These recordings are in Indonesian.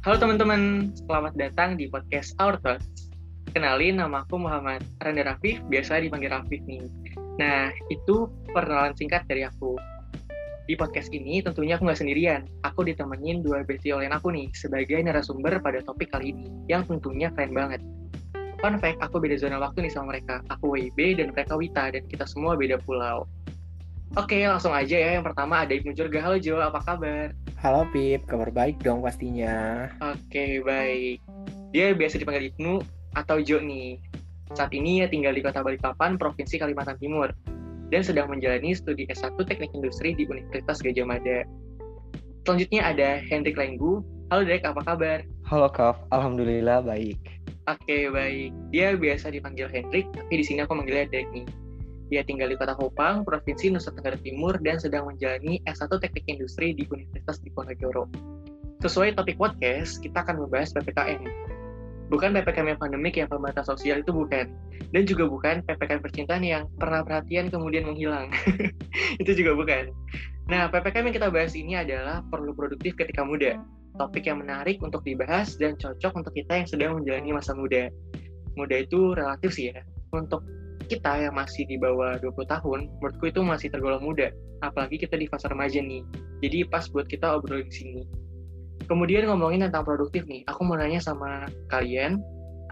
Halo teman-teman, selamat datang di podcast Our Thoughts. Kenalin, nama aku Muhammad Randa Rafif, biasa dipanggil Rafif nih. Nah, itu perkenalan singkat dari aku. Di podcast ini tentunya aku nggak sendirian. Aku ditemenin dua bestie oleh aku nih, sebagai narasumber pada topik kali ini, yang tentunya keren banget. Fun fact, aku beda zona waktu nih sama mereka. Aku WIB dan mereka Wita, dan kita semua beda pulau. Oke, langsung aja ya. Yang pertama ada Ibnu Jurga. Halo Jo, apa kabar? Halo Pip, kabar baik dong pastinya. Oke, baik. Dia biasa dipanggil Ibnu atau Jo nih. Saat ini ya tinggal di Kota Balikpapan, Provinsi Kalimantan Timur. Dan sedang menjalani studi S1 Teknik Industri di Universitas Gajah Mada. Selanjutnya ada Hendrik Lenggu. Halo Dek, apa kabar? Halo Kaf, Alhamdulillah baik. Oke, baik. Dia biasa dipanggil Hendrik, tapi di sini aku manggilnya Dek nih. Dia tinggal di Kota Kupang, Provinsi Nusa Tenggara Timur, dan sedang menjalani S1 Teknik Industri di Universitas Diponegoro. Sesuai topik podcast, kita akan membahas PPKM. Bukan PPKM yang pandemik yang pembatasan sosial itu bukan. Dan juga bukan PPKM percintaan yang pernah perhatian kemudian menghilang. itu juga bukan. Nah, PPKM yang kita bahas ini adalah perlu produktif ketika muda. Topik yang menarik untuk dibahas dan cocok untuk kita yang sedang menjalani masa muda. Muda itu relatif sih ya. Untuk kita yang masih di bawah 20 tahun, menurutku itu masih tergolong muda. Apalagi kita di fase remaja nih. Jadi pas buat kita obrol di sini. Kemudian ngomongin tentang produktif nih, aku mau nanya sama kalian,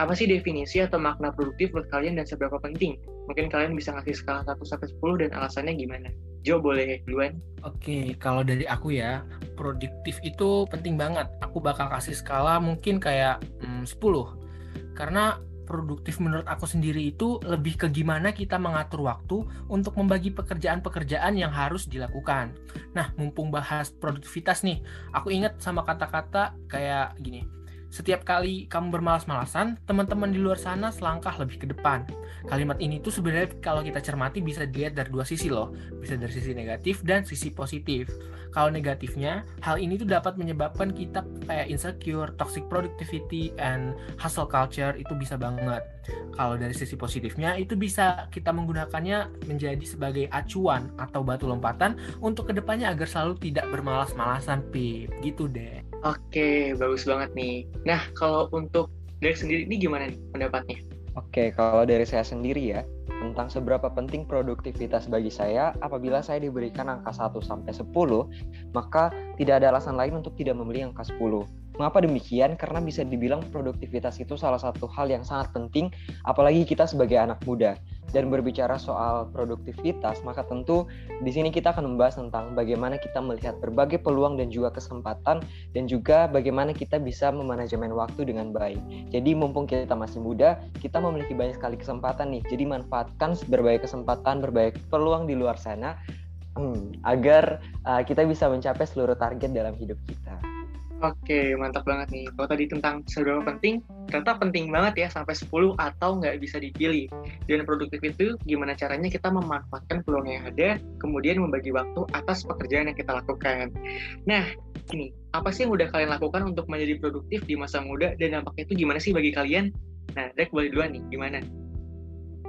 apa sih definisi atau makna produktif menurut kalian dan seberapa penting? Mungkin kalian bisa ngasih skala 1 sampai 10 dan alasannya gimana? Jo boleh duluan. Oke, kalau dari aku ya, produktif itu penting banget. Aku bakal kasih skala mungkin kayak hmm, 10. Karena produktif menurut aku sendiri itu lebih ke gimana kita mengatur waktu untuk membagi pekerjaan-pekerjaan yang harus dilakukan. Nah, mumpung bahas produktivitas nih, aku ingat sama kata-kata kayak gini. Setiap kali kamu bermalas-malasan, teman-teman di luar sana selangkah lebih ke depan. Kalimat ini tuh sebenarnya kalau kita cermati bisa dilihat dari dua sisi loh. Bisa dari sisi negatif dan sisi positif. Kalau negatifnya, hal ini tuh dapat menyebabkan kita kayak insecure, toxic productivity, and hustle culture itu bisa banget. Kalau dari sisi positifnya, itu bisa kita menggunakannya menjadi sebagai acuan atau batu lompatan untuk ke depannya agar selalu tidak bermalas-malasan, Pip. Gitu deh. Oke, bagus banget nih. Nah, kalau untuk Derek sendiri ini gimana nih pendapatnya? Oke, kalau dari saya sendiri ya, tentang seberapa penting produktivitas bagi saya, apabila saya diberikan angka 1 sampai 10, maka tidak ada alasan lain untuk tidak membeli angka 10. Mengapa demikian? Karena bisa dibilang produktivitas itu salah satu hal yang sangat penting, apalagi kita sebagai anak muda dan berbicara soal produktivitas, maka tentu di sini kita akan membahas tentang bagaimana kita melihat berbagai peluang dan juga kesempatan dan juga bagaimana kita bisa memanajemen waktu dengan baik. Jadi mumpung kita masih muda, kita memiliki banyak sekali kesempatan nih. Jadi manfaatkan berbagai kesempatan, berbagai peluang di luar sana hmm, agar uh, kita bisa mencapai seluruh target dalam hidup kita. Oke, mantap banget nih. Kalau tadi tentang seberapa penting, ternyata penting banget ya sampai 10 atau nggak bisa dipilih. Dan produktif itu gimana caranya kita memanfaatkan peluang yang ada, kemudian membagi waktu atas pekerjaan yang kita lakukan. Nah, ini apa sih yang udah kalian lakukan untuk menjadi produktif di masa muda dan dampaknya itu gimana sih bagi kalian? Nah, Dek boleh duluan nih, gimana?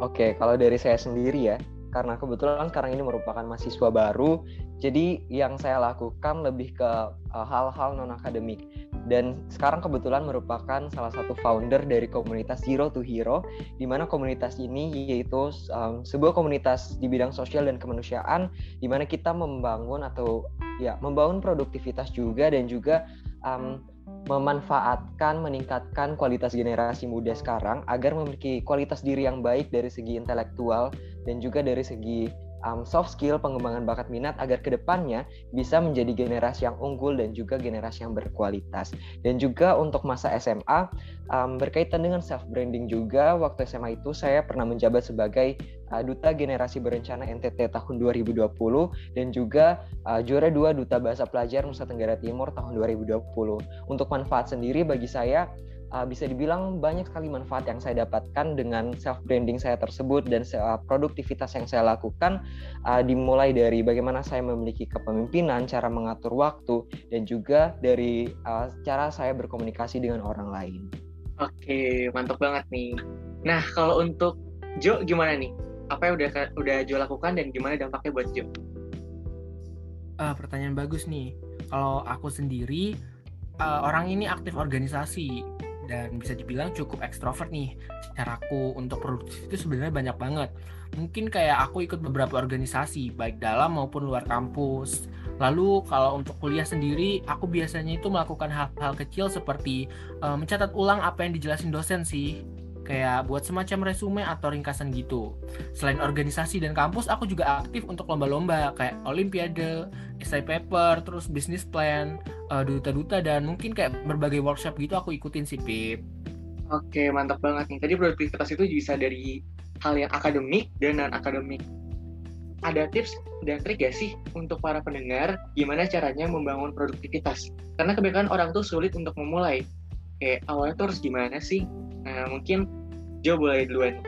Oke, kalau dari saya sendiri ya, karena kebetulan sekarang ini merupakan mahasiswa baru, jadi yang saya lakukan lebih ke uh, hal-hal non akademik. Dan sekarang kebetulan merupakan salah satu founder dari komunitas Zero to Hero, di mana komunitas ini yaitu um, sebuah komunitas di bidang sosial dan kemanusiaan, di mana kita membangun atau ya membangun produktivitas juga dan juga um, memanfaatkan, meningkatkan kualitas generasi muda sekarang agar memiliki kualitas diri yang baik dari segi intelektual dan juga dari segi um, soft skill, pengembangan bakat minat agar ke depannya bisa menjadi generasi yang unggul dan juga generasi yang berkualitas. Dan juga untuk masa SMA um, berkaitan dengan self branding juga waktu SMA itu saya pernah menjabat sebagai uh, duta generasi berencana NTT tahun 2020 dan juga uh, juara dua duta bahasa pelajar Nusa Tenggara Timur tahun 2020. Untuk manfaat sendiri bagi saya uh, bisa dibilang banyak sekali manfaat yang saya dapatkan dengan self branding saya tersebut dan uh, produktivitas yang saya lakukan uh, dimulai dari bagaimana saya memiliki kepemimpinan, cara mengatur waktu dan juga dari uh, cara saya berkomunikasi dengan orang lain. Oke, mantap banget nih. Nah, kalau untuk Jo gimana nih? Apa yang udah udah Jo lakukan dan gimana dampaknya buat Jo? Uh, pertanyaan bagus nih. Kalau aku sendiri uh, orang ini aktif organisasi dan bisa dibilang cukup ekstrovert nih. Caraku untuk produktif itu sebenarnya banyak banget. Mungkin kayak aku ikut beberapa organisasi baik dalam maupun luar kampus. Lalu kalau untuk kuliah sendiri, aku biasanya itu melakukan hal-hal kecil seperti uh, mencatat ulang apa yang dijelasin dosen sih kayak buat semacam resume atau ringkasan gitu. Selain organisasi dan kampus, aku juga aktif untuk lomba-lomba kayak olimpiade, essay paper, terus business plan, uh, duta-duta dan mungkin kayak berbagai workshop gitu aku ikutin sih Pip. Oke, mantap banget nih. Tadi produktivitas itu bisa dari hal yang akademik dan non akademik. Ada tips dan trik ya sih untuk para pendengar gimana caranya membangun produktivitas? Karena kebanyakan orang tuh sulit untuk memulai. Kayak awalnya tuh harus gimana sih? Nah, mungkin Jo boleh duluan.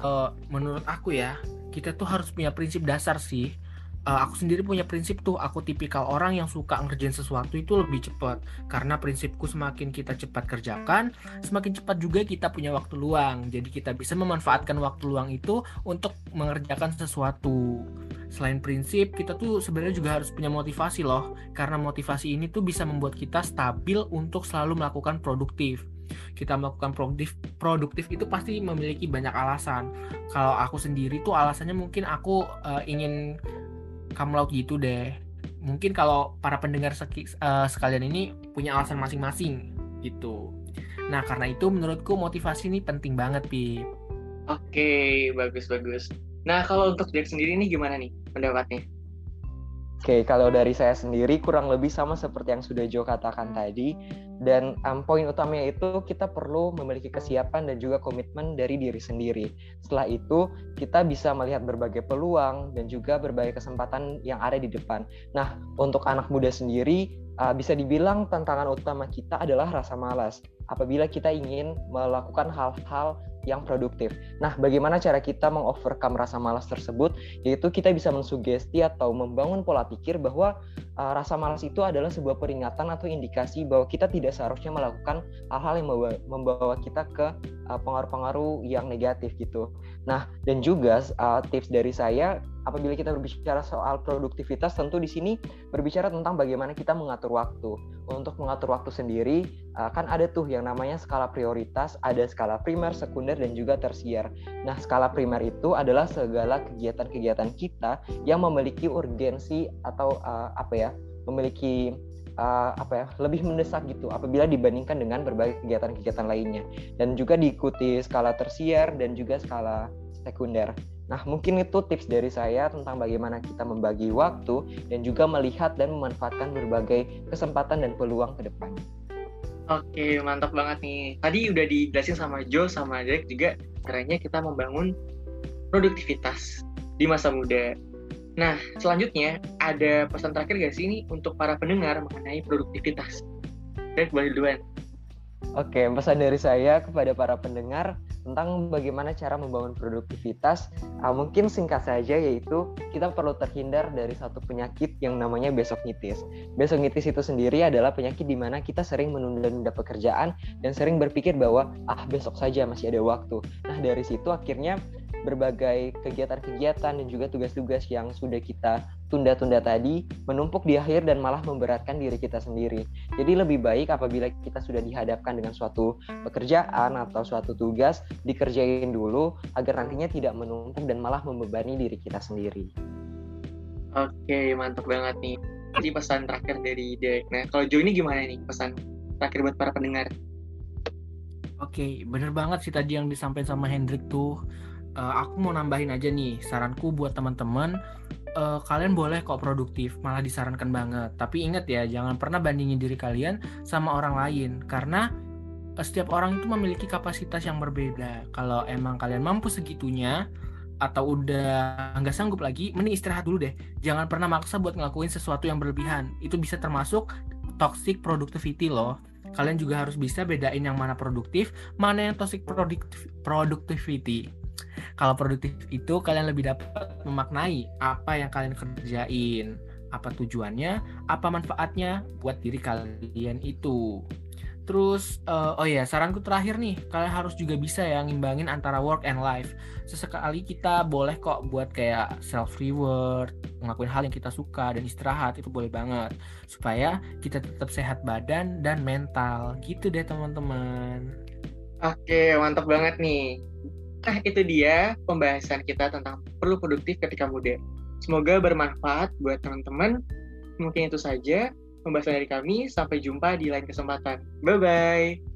Uh, menurut aku ya, kita tuh harus punya prinsip dasar sih. Uh, aku sendiri punya prinsip tuh, aku tipikal orang yang suka ngerjain sesuatu itu lebih cepat. Karena prinsipku semakin kita cepat kerjakan, semakin cepat juga kita punya waktu luang. Jadi kita bisa memanfaatkan waktu luang itu untuk mengerjakan sesuatu. Selain prinsip, kita tuh sebenarnya juga harus punya motivasi loh. Karena motivasi ini tuh bisa membuat kita stabil untuk selalu melakukan produktif kita melakukan produktif produktif itu pasti memiliki banyak alasan. Kalau aku sendiri tuh alasannya mungkin aku uh, ingin kamu laut gitu deh. Mungkin kalau para pendengar uh, sekalian ini punya alasan masing-masing gitu. Nah karena itu menurutku motivasi ini penting banget pi. Oke bagus bagus nah kalau untuk Jack sendiri nih gimana nih pendapatnya? Oke, kalau dari saya sendiri kurang lebih sama seperti yang sudah Jo katakan tadi. Dan um, poin utamanya itu kita perlu memiliki kesiapan dan juga komitmen dari diri sendiri. Setelah itu kita bisa melihat berbagai peluang dan juga berbagai kesempatan yang ada di depan. Nah, untuk anak muda sendiri uh, bisa dibilang tantangan utama kita adalah rasa malas. Apabila kita ingin melakukan hal-hal yang produktif. Nah, bagaimana cara kita mengovercome rasa malas tersebut? Yaitu kita bisa mensugesti atau membangun pola pikir bahwa uh, rasa malas itu adalah sebuah peringatan atau indikasi bahwa kita tidak seharusnya melakukan hal-hal yang membawa, membawa kita ke uh, pengaruh-pengaruh yang negatif gitu. Nah, dan juga uh, tips dari saya apabila kita berbicara soal produktivitas tentu di sini berbicara tentang bagaimana kita mengatur waktu. Untuk mengatur waktu sendiri uh, kan ada tuh yang namanya skala prioritas, ada skala primer, sekunder dan juga tersier. Nah, skala primer itu adalah segala kegiatan-kegiatan kita yang memiliki urgensi atau uh, apa ya? memiliki uh, apa ya lebih mendesak gitu apabila dibandingkan dengan berbagai kegiatan-kegiatan lainnya dan juga diikuti skala tersier dan juga skala sekunder. Nah, mungkin itu tips dari saya tentang bagaimana kita membagi waktu dan juga melihat dan memanfaatkan berbagai kesempatan dan peluang ke depan. Oke, mantap banget nih. Tadi udah dijelasin sama Joe sama Jack juga caranya kita membangun produktivitas di masa muda. Nah, selanjutnya ada pesan terakhir gak sih ini untuk para pendengar mengenai produktivitas? Jack, boleh duluan. Oke, pesan dari saya kepada para pendengar tentang bagaimana cara membangun produktivitas uh, mungkin singkat saja yaitu kita perlu terhindar dari satu penyakit yang namanya besok nitis itu sendiri adalah penyakit di mana kita sering menunda-nunda pekerjaan dan sering berpikir bahwa ah besok saja masih ada waktu. Nah dari situ akhirnya berbagai kegiatan-kegiatan dan juga tugas-tugas yang sudah kita tunda-tunda tadi menumpuk di akhir dan malah memberatkan diri kita sendiri. Jadi lebih baik apabila kita sudah dihadapkan dengan suatu pekerjaan atau suatu tugas dikerjain dulu agar nantinya tidak menumpuk dan malah membebani diri kita sendiri. Oke, mantap banget nih. Jadi pesan terakhir dari Dek. Nah, kalau Jo ini gimana nih pesan terakhir buat para pendengar? Oke, bener banget sih tadi yang disampaikan sama Hendrik tuh. Uh, aku mau nambahin aja nih saranku buat teman-teman uh, kalian boleh kok produktif, malah disarankan banget. Tapi ingat ya, jangan pernah bandingin diri kalian sama orang lain karena uh, setiap orang itu memiliki kapasitas yang berbeda. Kalau emang kalian mampu segitunya atau udah nggak sanggup lagi, mending istirahat dulu deh. Jangan pernah maksa buat ngelakuin sesuatu yang berlebihan. Itu bisa termasuk toxic productivity loh. Kalian juga harus bisa bedain yang mana produktif, mana yang toxic productivity kalau produktif itu kalian lebih dapat memaknai apa yang kalian kerjain, apa tujuannya, apa manfaatnya buat diri kalian itu. Terus, uh, oh ya, saranku terakhir nih, kalian harus juga bisa ya ngimbangin antara work and life. Sesekali kita boleh kok buat kayak self reward, ngelakuin hal yang kita suka dan istirahat itu boleh banget supaya kita tetap sehat badan dan mental. Gitu deh teman-teman. Oke, mantap banget nih. Nah, itu dia pembahasan kita tentang perlu produktif ketika muda. Semoga bermanfaat buat teman-teman. Mungkin itu saja pembahasan dari kami. Sampai jumpa di lain kesempatan. Bye-bye.